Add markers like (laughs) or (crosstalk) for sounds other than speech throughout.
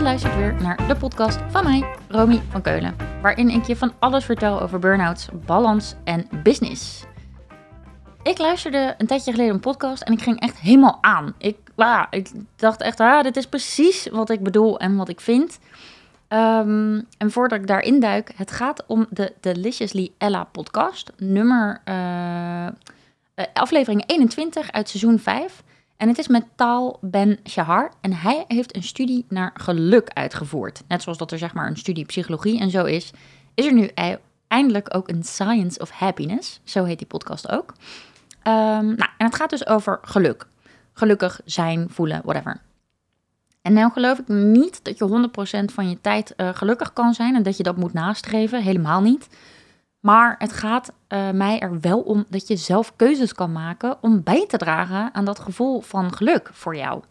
Je luistert weer naar de podcast van mij, Romy van Keulen, waarin ik je van alles vertel over burn-outs, balans en business. Ik luisterde een tijdje geleden een podcast en ik ging echt helemaal aan. Ik, ah, ik dacht echt, ah, dit is precies wat ik bedoel en wat ik vind. Ehm, en voordat ik daarin duik, het gaat om de Deliciously Ella podcast, nummer uh, aflevering 21 uit seizoen 5. En het is met Taal Ben Shahar. En hij heeft een studie naar geluk uitgevoerd. Net zoals dat er zeg maar een studie psychologie en zo is, is er nu e- eindelijk ook een Science of Happiness. Zo heet die podcast ook. Um, nou, en het gaat dus over geluk. Gelukkig zijn, voelen, whatever. En nou geloof ik niet dat je 100% van je tijd uh, gelukkig kan zijn en dat je dat moet nastreven. Helemaal niet. Maar het gaat uh, mij er wel om dat je zelf keuzes kan maken om bij te dragen aan dat gevoel van geluk voor jou.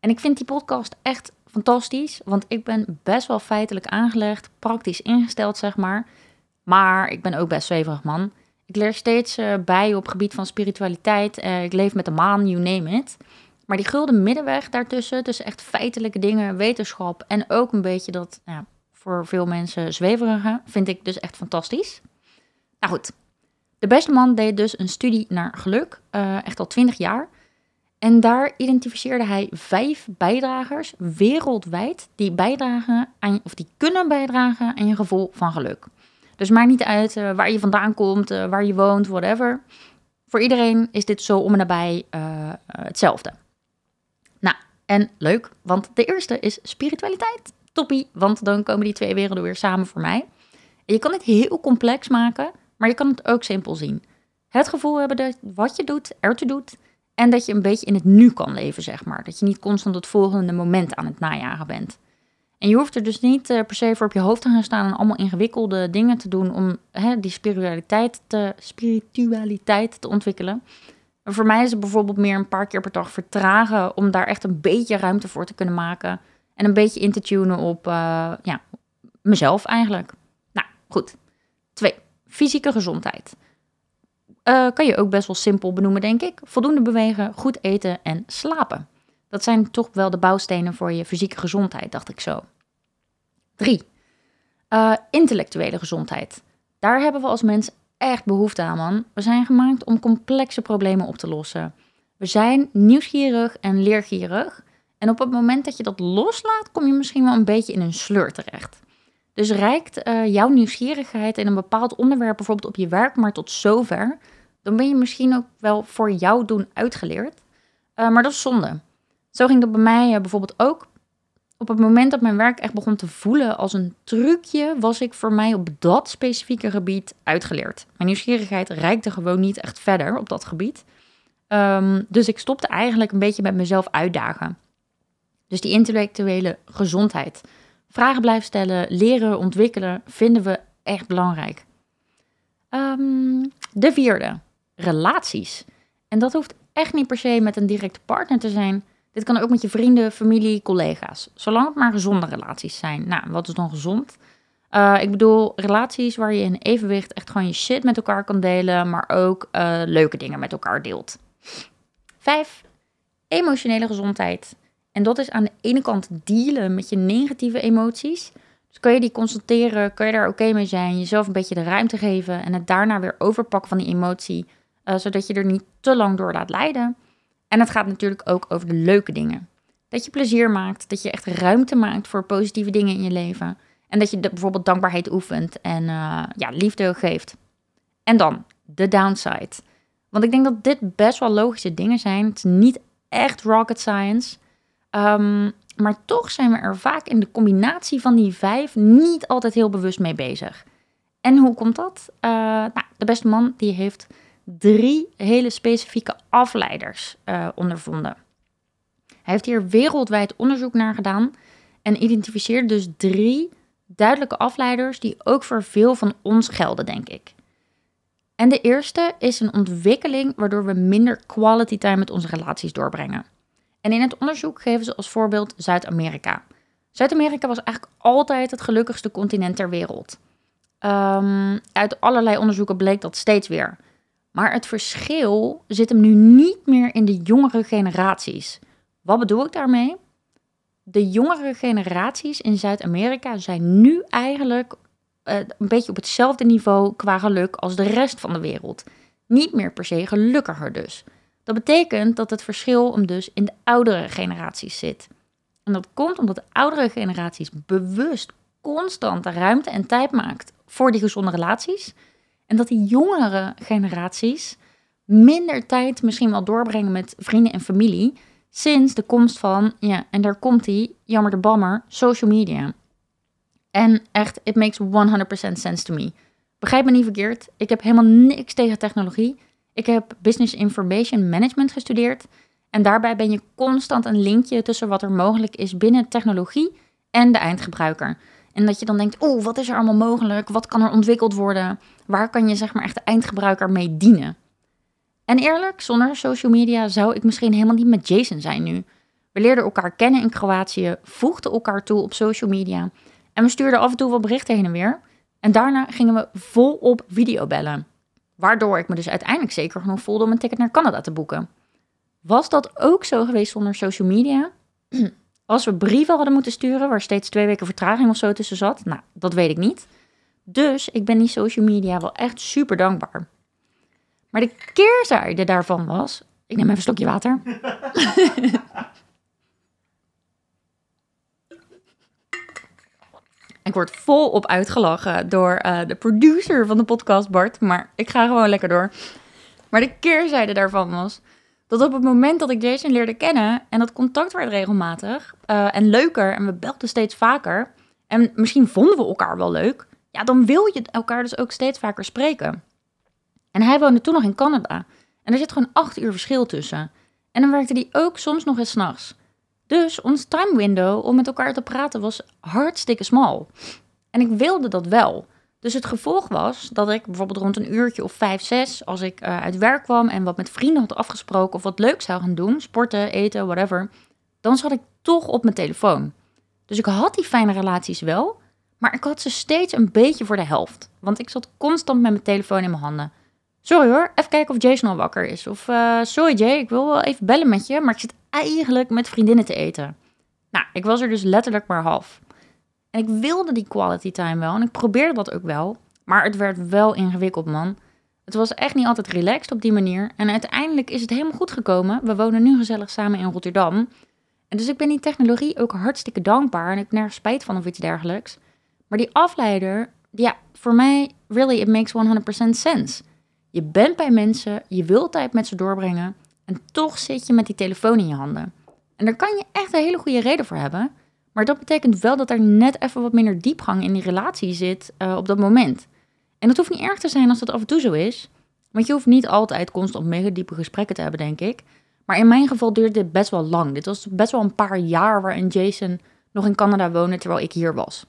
En ik vind die podcast echt fantastisch, want ik ben best wel feitelijk aangelegd, praktisch ingesteld, zeg maar. Maar ik ben ook best zweverig man. Ik leer steeds uh, bij op gebied van spiritualiteit. Uh, ik leef met de maan, you name it. Maar die gulden middenweg daartussen, tussen echt feitelijke dingen, wetenschap en ook een beetje dat nou, voor veel mensen zweverige, vind ik dus echt fantastisch. Nou goed, de beste man deed dus een studie naar geluk, uh, echt al 20 jaar. En daar identificeerde hij vijf bijdragers wereldwijd die bijdragen aan, of die kunnen bijdragen aan je gevoel van geluk. Dus maakt niet uit uh, waar je vandaan komt, uh, waar je woont, whatever. Voor iedereen is dit zo om en nabij hetzelfde. Nou, en leuk, want de eerste is spiritualiteit toppie, want dan komen die twee werelden weer samen voor mij. En je kan het heel complex maken, maar je kan het ook simpel zien. Het gevoel hebben dat wat je doet, ertoe doet. En dat je een beetje in het nu kan leven, zeg maar. Dat je niet constant het volgende moment aan het najagen bent. En je hoeft er dus niet uh, per se voor op je hoofd te gaan staan en allemaal ingewikkelde dingen te doen om hè, die spiritualiteit te, spiritualiteit te ontwikkelen. En voor mij is het bijvoorbeeld meer een paar keer per dag vertragen om daar echt een beetje ruimte voor te kunnen maken. En een beetje in te tunen op uh, ja, mezelf eigenlijk. Nou, goed. Twee, fysieke gezondheid. Uh, kan je ook best wel simpel benoemen, denk ik. Voldoende bewegen, goed eten en slapen. Dat zijn toch wel de bouwstenen voor je fysieke gezondheid, dacht ik zo. Drie, uh, intellectuele gezondheid. Daar hebben we als mens echt behoefte aan, man. We zijn gemaakt om complexe problemen op te lossen. We zijn nieuwsgierig en leergierig. En op het moment dat je dat loslaat, kom je misschien wel een beetje in een sleur terecht. Dus reikt uh, jouw nieuwsgierigheid in een bepaald onderwerp, bijvoorbeeld op je werk, maar tot zover, dan ben je misschien ook wel voor jouw doen uitgeleerd. Uh, maar dat is zonde. Zo ging dat bij mij uh, bijvoorbeeld ook. Op het moment dat mijn werk echt begon te voelen als een trucje, was ik voor mij op dat specifieke gebied uitgeleerd. Mijn nieuwsgierigheid reikte gewoon niet echt verder op dat gebied. Um, dus ik stopte eigenlijk een beetje met mezelf uitdagen. Dus die intellectuele gezondheid. Vragen blijven stellen, leren, ontwikkelen, vinden we echt belangrijk. Um, de vierde, relaties. En dat hoeft echt niet per se met een directe partner te zijn. Dit kan ook met je vrienden, familie, collega's. Zolang het maar gezonde relaties zijn. Nou, wat is dan gezond? Uh, ik bedoel, relaties waar je in evenwicht echt gewoon je shit met elkaar kan delen, maar ook uh, leuke dingen met elkaar deelt. Vijf, emotionele gezondheid. En dat is aan de ene kant dealen met je negatieve emoties. Dus kan je die constateren, kan je daar oké mee zijn, jezelf een beetje de ruimte geven en het daarna weer overpakken van die emotie, uh, zodat je er niet te lang door laat leiden. En het gaat natuurlijk ook over de leuke dingen. Dat je plezier maakt, dat je echt ruimte maakt voor positieve dingen in je leven. En dat je de, bijvoorbeeld dankbaarheid oefent en uh, ja, liefde geeft. En dan de downside. Want ik denk dat dit best wel logische dingen zijn. Het is niet echt rocket science. Um, maar toch zijn we er vaak in de combinatie van die vijf niet altijd heel bewust mee bezig. En hoe komt dat? Uh, nou, de beste man die heeft drie hele specifieke afleiders uh, ondervonden. Hij heeft hier wereldwijd onderzoek naar gedaan en identificeert dus drie duidelijke afleiders die ook voor veel van ons gelden, denk ik. En de eerste is een ontwikkeling waardoor we minder quality time met onze relaties doorbrengen. En in het onderzoek geven ze als voorbeeld Zuid-Amerika. Zuid-Amerika was eigenlijk altijd het gelukkigste continent ter wereld. Um, uit allerlei onderzoeken bleek dat steeds weer. Maar het verschil zit hem nu niet meer in de jongere generaties. Wat bedoel ik daarmee? de jongere generaties in Zuid-Amerika zijn nu eigenlijk uh, een beetje op hetzelfde niveau qua geluk als de rest van de wereld. Niet meer per se gelukkiger dus. Dat betekent dat het verschil hem dus in de oudere generaties zit. En dat komt omdat de oudere generaties bewust constant de ruimte en tijd maakt voor die gezonde relaties. En dat die jongere generaties minder tijd misschien wel doorbrengen met vrienden en familie. Sinds de komst van, ja, en daar komt die, jammer de bammer, social media. En echt, it makes 100% sense to me. Begrijp me niet verkeerd, ik heb helemaal niks tegen technologie. Ik heb Business Information Management gestudeerd. En daarbij ben je constant een linkje tussen wat er mogelijk is binnen technologie en de eindgebruiker. En dat je dan denkt, oh, wat is er allemaal mogelijk? Wat kan er ontwikkeld worden? Waar kan je zeg maar echt de eindgebruiker mee dienen? En eerlijk, zonder social media zou ik misschien helemaal niet met Jason zijn nu. We leerden elkaar kennen in Kroatië, voegden elkaar toe op social media en we stuurden af en toe wat berichten heen en weer. En daarna gingen we volop videobellen. Waardoor ik me dus uiteindelijk zeker genoeg voelde om een ticket naar Canada te boeken. Was dat ook zo geweest zonder social media? (clears throat) Als we brieven hadden moeten sturen waar steeds twee weken vertraging of zo tussen zat, nou, dat weet ik niet. Dus ik ben die social media wel echt super dankbaar. Maar de keerzijde daarvan was. Ik neem even een slokje water. (laughs) ik word volop uitgelachen door uh, de producer van de podcast, Bart. Maar ik ga gewoon lekker door. Maar de keerzijde daarvan was dat op het moment dat ik Jason leerde kennen en dat contact werd regelmatig uh, en leuker en we belden steeds vaker en misschien vonden we elkaar wel leuk, ja, dan wil je elkaar dus ook steeds vaker spreken. En hij woonde toen nog in Canada en er zit gewoon acht uur verschil tussen. En dan werkte hij ook soms nog eens s'nachts. Dus ons time window om met elkaar te praten was hartstikke smal. En ik wilde dat wel. Dus het gevolg was dat ik bijvoorbeeld rond een uurtje of vijf, zes, als ik uh, uit werk kwam en wat met vrienden had afgesproken of wat leuk zou gaan doen, sporten, eten, whatever, dan zat ik toch op mijn telefoon. Dus ik had die fijne relaties wel, maar ik had ze steeds een beetje voor de helft. Want ik zat constant met mijn telefoon in mijn handen. Sorry hoor, even kijken of Jason al wakker is. Of uh, sorry Jay, ik wil wel even bellen met je, maar ik zit eigenlijk met vriendinnen te eten. Nou, ik was er dus letterlijk maar half. En ik wilde die quality time wel en ik probeerde dat ook wel. Maar het werd wel ingewikkeld, man. Het was echt niet altijd relaxed op die manier. En uiteindelijk is het helemaal goed gekomen. We wonen nu gezellig samen in Rotterdam. En dus ik ben die technologie ook hartstikke dankbaar. En ik heb nergens spijt van of iets dergelijks. Maar die afleider, ja, voor mij, really, it makes 100% sense. Je bent bij mensen, je wilt tijd met ze doorbrengen. En toch zit je met die telefoon in je handen. En daar kan je echt een hele goede reden voor hebben. Maar dat betekent wel dat er net even wat minder diepgang in die relatie zit uh, op dat moment. En dat hoeft niet erg te zijn als dat af en toe zo is. Want je hoeft niet altijd constant mega diepe gesprekken te hebben, denk ik. Maar in mijn geval duurde dit best wel lang. Dit was best wel een paar jaar waarin Jason nog in Canada woonde terwijl ik hier was.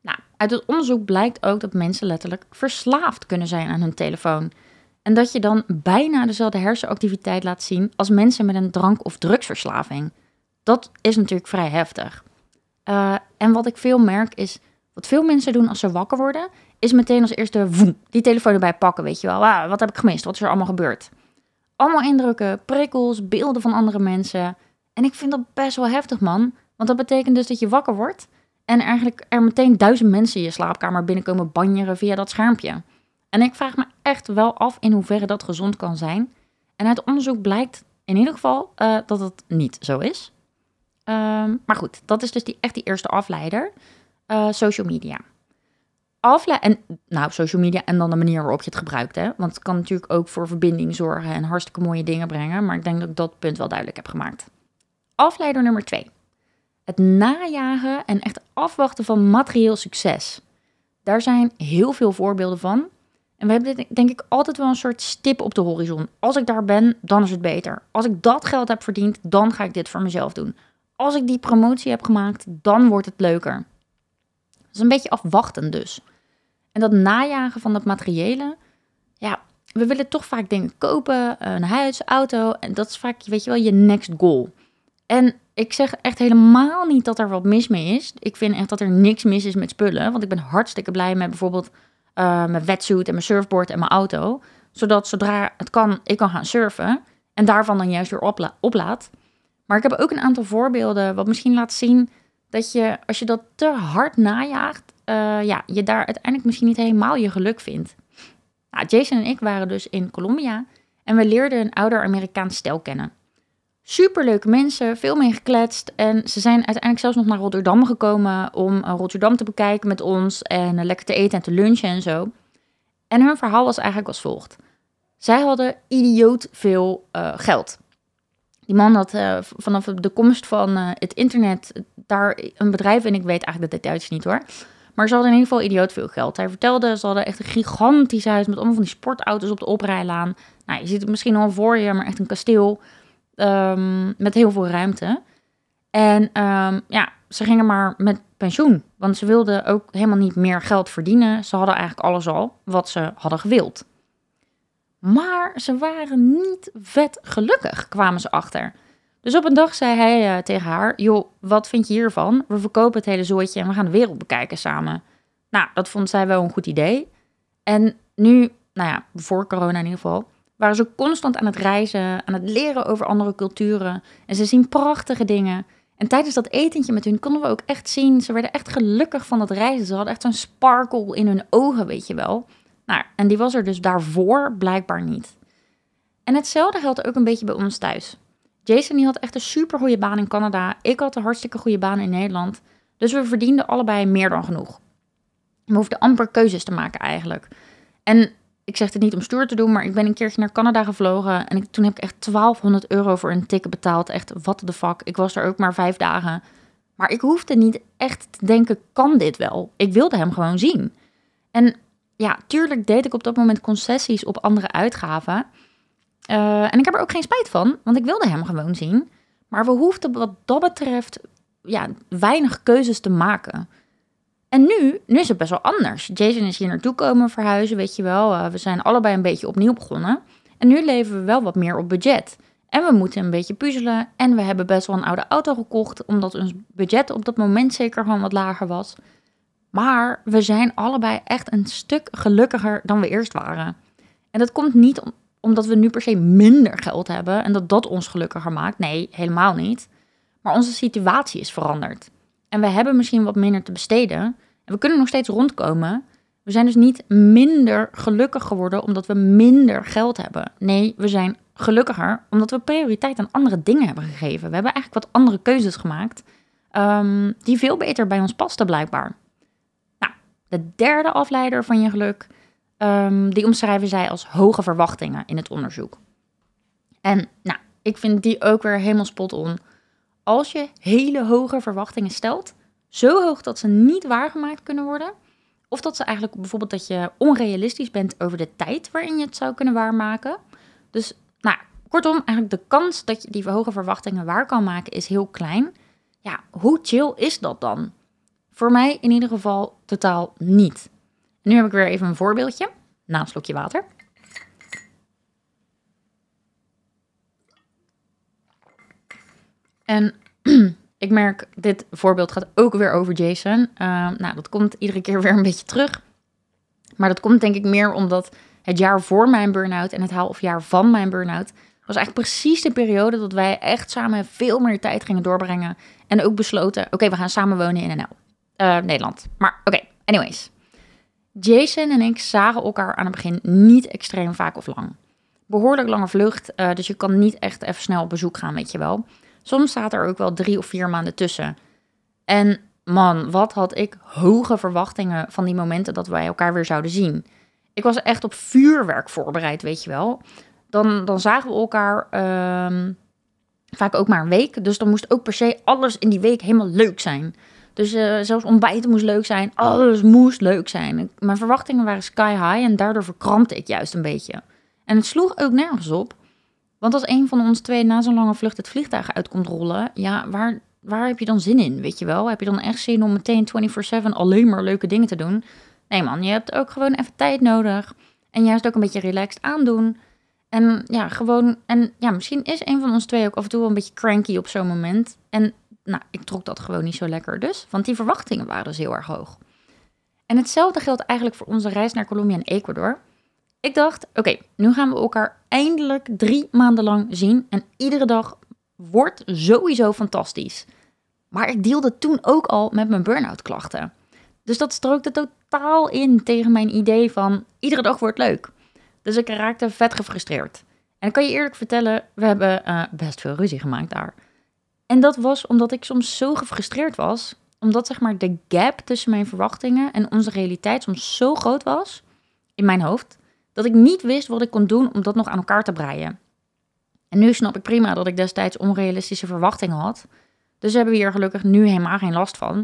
Nou, uit het onderzoek blijkt ook dat mensen letterlijk verslaafd kunnen zijn aan hun telefoon. En dat je dan bijna dezelfde hersenactiviteit laat zien als mensen met een drank- of drugsverslaving. Dat is natuurlijk vrij heftig. Uh, en wat ik veel merk is, wat veel mensen doen als ze wakker worden, is meteen als eerste die telefoon erbij pakken, weet je wel. Ah, wat heb ik gemist? Wat is er allemaal gebeurd? Allemaal indrukken, prikkels, beelden van andere mensen. En ik vind dat best wel heftig, man. Want dat betekent dus dat je wakker wordt en eigenlijk er meteen duizend mensen in je slaapkamer binnenkomen banjeren via dat schermpje. En ik vraag me echt wel af in hoeverre dat gezond kan zijn. En uit onderzoek blijkt in ieder geval uh, dat het niet zo is. Um, maar goed, dat is dus die, echt die eerste afleider. Uh, social media. Afle en, nou, social media en dan de manier waarop je het gebruikt. Hè? Want het kan natuurlijk ook voor verbinding zorgen en hartstikke mooie dingen brengen. Maar ik denk dat ik dat punt wel duidelijk heb gemaakt. Afleider nummer twee. Het najagen en echt afwachten van materieel succes. Daar zijn heel veel voorbeelden van. En we hebben denk ik altijd wel een soort stip op de horizon. Als ik daar ben, dan is het beter. Als ik dat geld heb verdiend, dan ga ik dit voor mezelf doen als ik die promotie heb gemaakt, dan wordt het leuker. Dat is een beetje afwachten dus. En dat najagen van dat materiële, ja, we willen toch vaak dingen kopen, een huis, auto, en dat is vaak, weet je wel, je next goal. En ik zeg echt helemaal niet dat er wat mis mee is. Ik vind echt dat er niks mis is met spullen, want ik ben hartstikke blij met bijvoorbeeld uh, mijn wetsuit en mijn surfboard en mijn auto, zodat zodra het kan, ik kan gaan surfen en daarvan dan juist weer opla oplaad. Maar ik heb ook een aantal voorbeelden wat misschien laat zien dat je, als je dat te hard najaagt, uh, ja, je daar uiteindelijk misschien niet helemaal je geluk vindt. Nou, Jason en ik waren dus in Colombia en we leerden een ouder Amerikaans stel kennen. Superleuke mensen, veel mee gekletst. En ze zijn uiteindelijk zelfs nog naar Rotterdam gekomen om uh, Rotterdam te bekijken met ons en uh, lekker te eten en te lunchen en zo. En hun verhaal was eigenlijk als volgt. Zij hadden idioot veel geld. Die man had vanaf de komst van het internet daar een bedrijf en ik weet eigenlijk de details niet hoor. Maar ze hadden in ieder geval idioot veel geld. Hij vertelde, ze hadden echt een gigantisch huis met allemaal van die sportauto's op de oprijlaan. Nou, je ziet het misschien al voor je, maar echt een kasteel um, met heel veel ruimte. En um, ja, ze gingen maar met pensioen, want ze wilden ook helemaal niet meer geld verdienen. Ze hadden eigenlijk alles al wat ze hadden gewild. Maar ze waren niet vet gelukkig, kwamen ze achter. Dus op een dag zei hij uh, tegen haar: Joh, wat vind je hiervan? We verkopen het hele zooitje en we gaan de wereld bekijken samen. Nou, dat vond zij wel een goed idee. En nu, nou ja, voor corona in ieder geval, waren ze constant aan het reizen, aan het leren over andere culturen. En ze zien prachtige dingen. En tijdens dat etentje met hun konden we ook echt zien, ze werden echt gelukkig van het reizen. Ze hadden echt zo'n sparkle in hun ogen, weet je wel. Nou, en die was er dus daarvoor blijkbaar niet. En hetzelfde geldt ook een beetje bij ons thuis. Jason die had echt een super goede baan in Canada. Ik had een hartstikke goede baan in Nederland. Dus we verdienden allebei meer dan genoeg. We hoefden amper keuzes te maken eigenlijk. En ik zeg het niet om stoer te doen, maar ik ben een keertje naar Canada gevlogen. En toen heb ik echt 1200 euro voor een ticket betaald. Echt, what the fuck. Ik was er ook maar vijf dagen. Maar ik hoefde niet echt te denken, kan dit wel? Ik wilde hem gewoon zien. En ja, tuurlijk deed ik op dat moment concessies op andere uitgaven. Uh, en ik heb er ook geen spijt van, want ik wilde hem gewoon zien. Maar we hoefden wat dat betreft ja, weinig keuzes te maken. En nu, nu is het best wel anders. Jason is hier naartoe komen verhuizen, weet je wel. Uh, we zijn allebei een beetje opnieuw begonnen. En nu leven we wel wat meer op budget. En we moeten een beetje puzzelen. En we hebben best wel een oude auto gekocht, omdat ons budget op dat moment zeker gewoon wat lager was. Maar we zijn allebei echt een stuk gelukkiger dan we eerst waren. En dat komt niet omdat we nu per se minder geld hebben en dat dat ons gelukkiger maakt. Nee, helemaal niet. Maar onze situatie is veranderd. En we hebben misschien wat minder te besteden. En we kunnen nog steeds rondkomen. We zijn dus niet minder gelukkig geworden omdat we minder geld hebben. Nee, we zijn gelukkiger omdat we prioriteit aan andere dingen hebben gegeven. We hebben eigenlijk wat andere keuzes gemaakt. Um, die veel beter bij ons pasten, blijkbaar. Nou, de derde afleider van je geluk Um, die omschrijven zij als hoge verwachtingen in het onderzoek. En nou, ik vind die ook weer helemaal spot on. Als je hele hoge verwachtingen stelt, zo hoog dat ze niet waargemaakt kunnen worden, of dat ze eigenlijk bijvoorbeeld dat je onrealistisch bent over de tijd waarin je het zou kunnen waarmaken. Dus nou, kortom, eigenlijk de kans dat je die hoge verwachtingen waar kan maken is heel klein. Ja, hoe chill is dat dan? Voor mij in ieder geval totaal niet. Nu heb ik weer even een voorbeeldje. Na een slokje water. En (clears throat) ik merk, dit voorbeeld gaat ook weer over Jason. Uh, nou, dat komt iedere keer (laughs) weer een beetje terug. Maar dat komt denk ik meer omdat het jaar voor mijn burn-out en het halfjaar van mijn burn-out was eigenlijk precies de periode dat wij echt samen veel meer tijd gingen doorbrengen. En ook besloten, oké, we gaan samen wonen in NL. Eh, Nederland. Maar oké, anyways. Jason en ik zagen elkaar aan het begin niet extreem vaak of lang. Behoorlijk lange vlucht, uh, dus je kan niet echt even snel op bezoek gaan, weet je wel. Soms staat er ook wel drie of vier maanden tussen. En man, wat had ik hoge verwachtingen van die momenten dat wij elkaar weer zouden zien. Ik was echt op vuurwerk voorbereid, weet je wel. Dan, dan zagen we elkaar um, vaak ook maar een week. Dus dan moest ook per se alles in die week helemaal leuk zijn. Dus uh, zelfs ontbijten moest leuk zijn. Alles moest leuk zijn. Mijn verwachtingen waren sky high en daardoor verkrampte ik juist een beetje. En het sloeg ook nergens op. Want als een van ons twee na zo'n lange vlucht het vliegtuig uit komt rollen, ja, waar, waar heb je dan zin in? Weet je wel? Heb je dan echt zin om meteen 24-7 alleen maar leuke dingen te doen? Nee man, je hebt ook gewoon even tijd nodig. En juist ook een beetje relaxed aandoen. En ja, gewoon. En ja, misschien is een van ons twee ook af en toe een beetje cranky op zo'n moment. En nou, ik trok dat gewoon niet zo lekker dus, want die verwachtingen waren dus heel erg hoog. En hetzelfde geldt eigenlijk voor onze reis naar Colombia en Ecuador. Ik dacht, oké, nu gaan we elkaar eindelijk drie maanden lang zien en iedere dag wordt sowieso fantastisch. Maar ik deelde toen ook al met mijn burn-out klachten. Dus dat strookte totaal in tegen mijn idee van iedere dag wordt leuk. Dus ik raakte vet gefrustreerd. En ik kan je eerlijk vertellen, we hebben uh, best veel ruzie gemaakt daar. En dat was omdat ik soms zo gefrustreerd was, omdat zeg maar de gap tussen mijn verwachtingen en onze realiteit soms zo groot was in mijn hoofd, dat ik niet wist wat ik kon doen om dat nog aan elkaar te breien. En nu snap ik prima dat ik destijds onrealistische verwachtingen had. Dus hebben we hier gelukkig nu helemaal geen last van.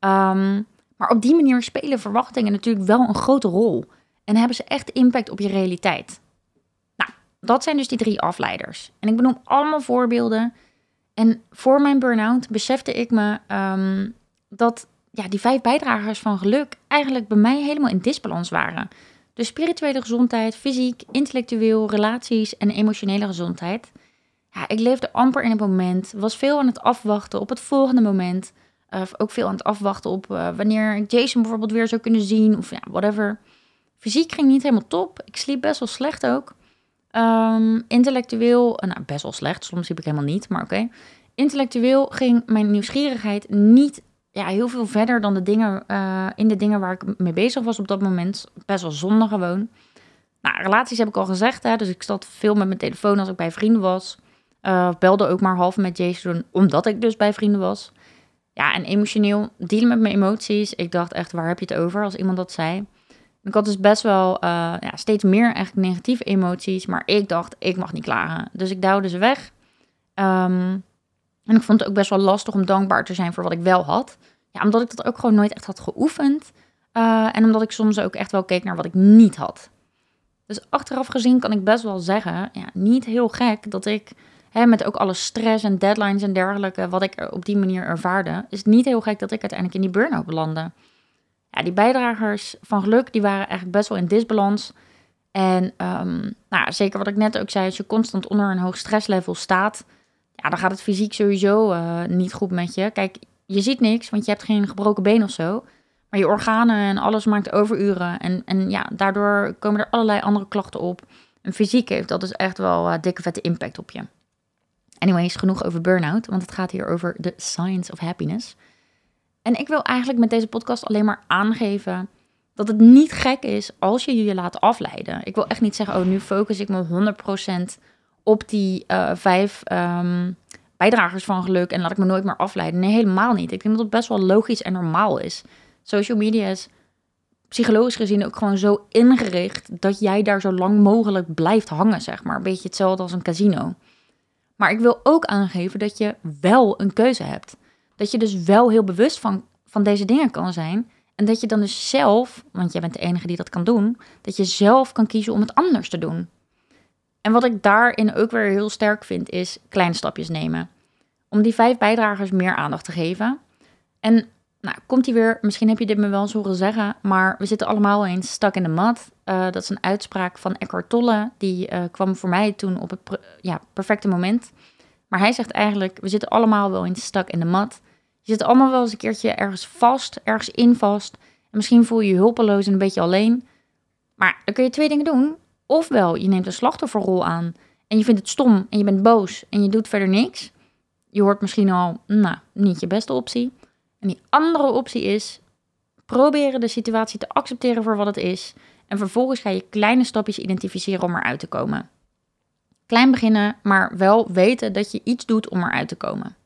Um, maar op die manier spelen verwachtingen natuurlijk wel een grote rol. En hebben ze echt impact op je realiteit. Nou, dat zijn dus die drie afleiders. En ik benoem allemaal voorbeelden. En voor mijn burn-out besefte ik me um, dat ja, die vijf bijdragers van geluk eigenlijk bij mij helemaal in disbalans waren. Dus spirituele gezondheid, fysiek, intellectueel, relaties en emotionele gezondheid. Ja, ik leefde amper in het moment, was veel aan het afwachten op het volgende moment. Uh, ook veel aan het afwachten op uh, wanneer ik Jason bijvoorbeeld weer zou kunnen zien of ja, whatever. Fysiek ging niet helemaal top. Ik sliep best wel slecht ook. Um, intellectueel, uh, nou best wel slecht, soms sliep ik helemaal niet, maar oké. Intellectueel ging mijn nieuwsgierigheid niet ja, heel veel verder dan de dingen, uh, in de dingen waar ik mee bezig was op dat moment. Best wel zonde gewoon. Nou, relaties heb ik al gezegd, hè, dus ik zat veel met mijn telefoon als ik bij vrienden was. Uh, belde ook maar half met Jason, omdat ik dus bij vrienden was. Ja, en emotioneel dealen met mijn emoties. Ik dacht echt, waar heb je het over als iemand dat zei? Ik had dus best wel uh, ja, steeds meer eigenlijk negatieve emoties. Maar ik dacht, ik mag niet klagen. Dus ik duwde ze weg. Um, en ik vond het ook best wel lastig om dankbaar te zijn voor wat ik wel had. Ja, omdat ik dat ook gewoon nooit echt had geoefend. Uh, en omdat ik soms ook echt wel keek naar wat ik niet had. Dus achteraf gezien kan ik best wel zeggen, ja, niet heel gek dat ik hè, met ook alle stress en deadlines en dergelijke, wat ik op die manier ervaarde, is niet heel gek dat ik uiteindelijk in die burn-out belandde. Ja, die bijdragers van geluk, die waren eigenlijk best wel in disbalans. En um, nou, zeker wat ik net ook zei, als je constant onder een hoog stresslevel staat, ja, dan gaat het fysiek sowieso uh, niet goed met je. Kijk, je ziet niks, want je hebt geen gebroken been of zo. Maar je organen en alles maakt overuren. En, en ja, daardoor komen er allerlei andere klachten op. En fysiek heeft dat dus echt wel uh, dikke vette impact op je. Anyways, genoeg over burn-out, want het gaat hier over de science of happiness. En ik wil eigenlijk met deze podcast alleen maar aangeven dat het niet gek is als je je laat afleiden. Ik wil echt niet zeggen, oh, nu focus ik me 100% op die uh, vijf um, bijdragers van geluk en laat ik me nooit meer afleiden. Nee, helemaal niet. Ik denk dat het best wel logisch en normaal is. Social media is psychologisch gezien ook gewoon zo ingericht dat jij daar zo lang mogelijk blijft hangen, zeg maar. Een beetje hetzelfde als een casino. Maar ik wil ook aangeven dat je wel een keuze hebt. Dat je dus wel heel bewust van, van deze dingen kan zijn. En dat je dan dus zelf, want jij bent de enige die dat kan doen, dat je zelf kan kiezen om het anders te doen. En wat ik daarin ook weer heel sterk vind, is kleine stapjes nemen. Om die vijf bijdragers meer aandacht te geven. En nou, komt die weer, misschien heb je dit me wel eens horen zeggen, maar we zitten allemaal eens stak in de mat. Uh, dat is een uitspraak van Eckhart Tolle, die uh, kwam voor mij toen op het ja, perfecte moment. Maar hij zegt eigenlijk, we zitten allemaal wel eens stak in de mat. Je zit allemaal wel eens een keertje ergens vast, ergens in vast. En misschien voel je je hulpeloos en een beetje alleen. Maar dan kun je twee dingen doen. Ofwel, je neemt een slachtofferrol aan en je vindt het stom en je bent boos en je doet verder niks. Je hoort misschien al, nou, niet je beste optie. En die andere optie is proberen de situatie te accepteren voor wat het is. En vervolgens ga je kleine stapjes identificeren om eruit te komen. Klein beginnen, maar wel weten dat je iets doet om eruit te komen.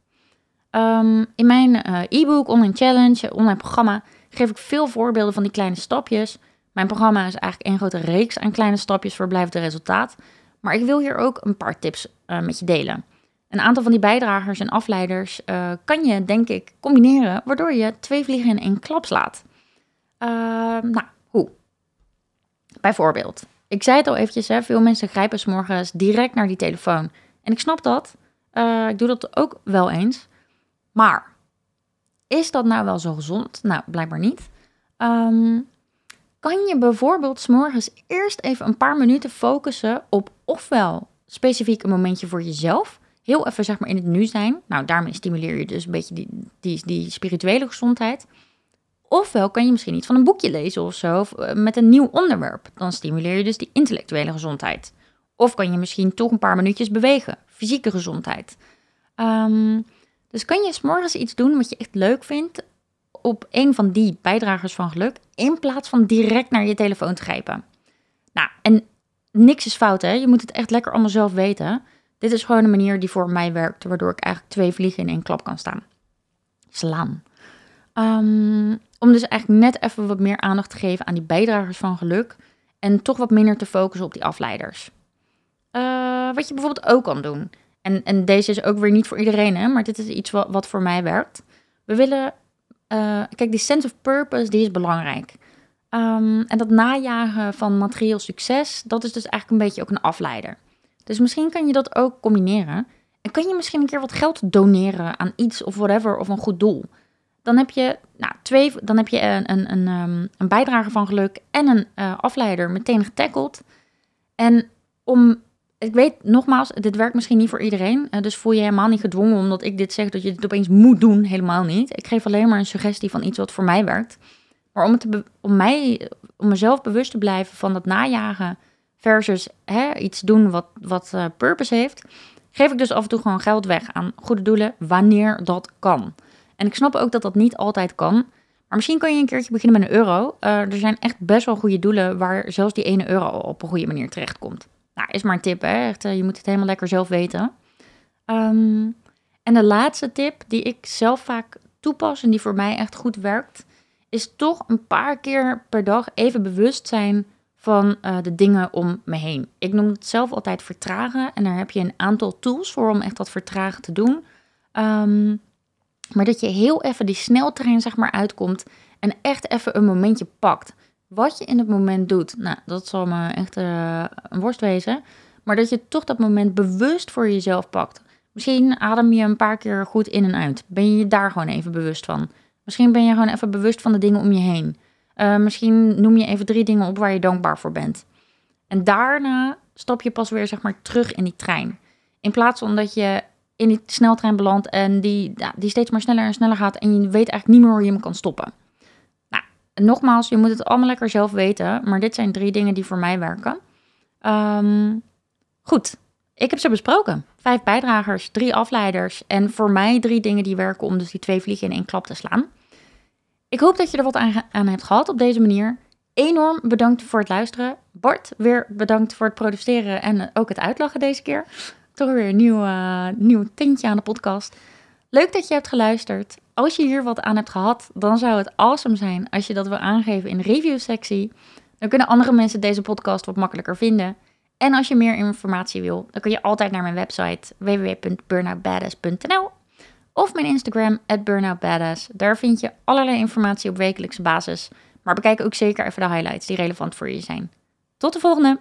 Um, in mijn uh, e-book, online challenge, online programma, geef ik veel voorbeelden van die kleine stapjes mijn programma is eigenlijk een grote reeks aan kleine stapjes voor blijvende resultaat. Maar ik wil hier ook een paar tips uh, met je delen. Een aantal van die bijdragers en afleiders uh, kan je, denk ik, combineren, waardoor je twee vliegen in één klap slaat. Uh, nou, hoe? Bijvoorbeeld, ik zei het al eventjes, hè, veel mensen grijpen s morgens direct naar die telefoon. En ik snap dat. ik doe dat ook wel eens. Maar is dat nou wel zo gezond? Nou, blijkbaar niet. Um, kan je bijvoorbeeld s'morgens eerst even een paar minuten focussen op ofwel specifiek een momentje voor jezelf, heel even zeg maar in het nu zijn. Nou, daarmee stimuleer je dus een beetje die, die, die spirituele gezondheid. Ofwel kan je misschien iets van een boekje lezen of zo, of eh, met een nieuw onderwerp. Dan stimuleer je dus die intellectuele gezondheid. Of kan je misschien toch een paar minuutjes bewegen, fysieke gezondheid. Ehm, dus kan je s'morgens iets doen wat je echt leuk vindt op een van die bijdragers van geluk, in plaats van direct naar je telefoon te grijpen. Nou, en niks is fout, hè? Je moet het echt lekker allemaal zelf weten. Dit is gewoon een manier die voor mij werkt, waardoor ik eigenlijk twee vliegen in één klap kan staan. Slaan. Ehm, om dus eigenlijk net even wat meer aandacht te geven aan die bijdragers van geluk. En toch wat minder te focussen op die afleiders. Uh, wat je bijvoorbeeld ook kan doen. En, en deze is ook weer niet voor iedereen, hè, maar dit is iets wat, wat voor mij werkt. We willen. Uh, kijk, die sense of purpose die is belangrijk. Um, en dat najagen van materieel succes, dat is dus eigenlijk een beetje ook een afleider. Dus misschien kan je dat ook combineren. En kan je misschien een keer wat geld doneren aan iets of whatever of een goed doel. Dan heb je, nou, twee, dan heb je een, een, een, um, een bijdrage van geluk en een uh, afleider meteen getackled. En om, ik weet nogmaals, dit werkt misschien niet voor iedereen. Uh, dus voel je helemaal niet gedwongen omdat ik dit zeg dat je dit opeens moet doen. Helemaal niet. Ik geef alleen maar een suggestie van iets wat voor mij werkt. Maar om, om, mij, om mezelf bewust te blijven van dat najagen versus hè, iets doen wat, wat uh, purpose heeft, geef ik dus af en toe gewoon geld weg aan goede doelen wanneer dat kan. En ik snap ook dat dat niet altijd kan. Maar misschien kan je een keertje beginnen met een euro. Uh, er zijn echt best wel goede doelen waar zelfs die ene euro op een goede manier terechtkomt. Nou, is maar een tip, hè? Echt, uh, je moet het helemaal lekker zelf weten. Um, en de laatste tip die ik zelf vaak toepas en die voor mij echt goed werkt, is toch een paar keer per dag even bewust zijn van uh, de dingen om me heen. Ik noem het zelf altijd vertragen en daar heb je een aantal tools voor om echt dat vertragen te doen. Um, maar dat je heel even die sneltrein zeg maar uitkomt en echt even een momentje pakt. Wat je in het moment doet, nou, dat zal me echt uh, een worst wezen. Maar dat je toch dat moment bewust voor jezelf pakt. Misschien adem je een paar keer goed in en uit. Ben je je daar gewoon even bewust van. Misschien ben je gewoon even bewust van de dingen om je heen. Uh, misschien noem je even drie dingen op waar je dankbaar voor bent. En daarna stap je pas weer zeg maar terug in die trein. In plaats van dat je in die sneltrein belandt en die, die steeds maar sneller en sneller gaat en je weet eigenlijk niet meer hoe je hem kan stoppen. Nogmaals, je moet het allemaal lekker zelf weten, maar dit zijn drie dingen die voor mij werken. Um, goed, ik heb ze besproken. Vijf bijdragers, drie afleiders en voor mij drie dingen die werken om dus die twee vliegen in één klap te slaan. Ik hoop dat je er wat aan, hebt gehad op deze manier. Enorm bedankt voor het luisteren. Bart, weer bedankt voor het produceren en ook het uitlachen deze keer toch weer een nieuw, uh, nieuw tintje aan de podcast. Leuk dat je hebt geluisterd. Als je hier wat aan hebt gehad, dan zou het awesome zijn als je dat wil aangeven in de review-sectie. Dan kunnen andere mensen deze podcast wat makkelijker vinden. En als je meer informatie wil, dan kun je altijd naar mijn website www.burnoutbadass.nl of mijn Instagram @burnoutbadass. Daar vind je allerlei informatie op wekelijkse basis. Maar bekijk ook zeker even de highlights die relevant voor je zijn. Tot de volgende!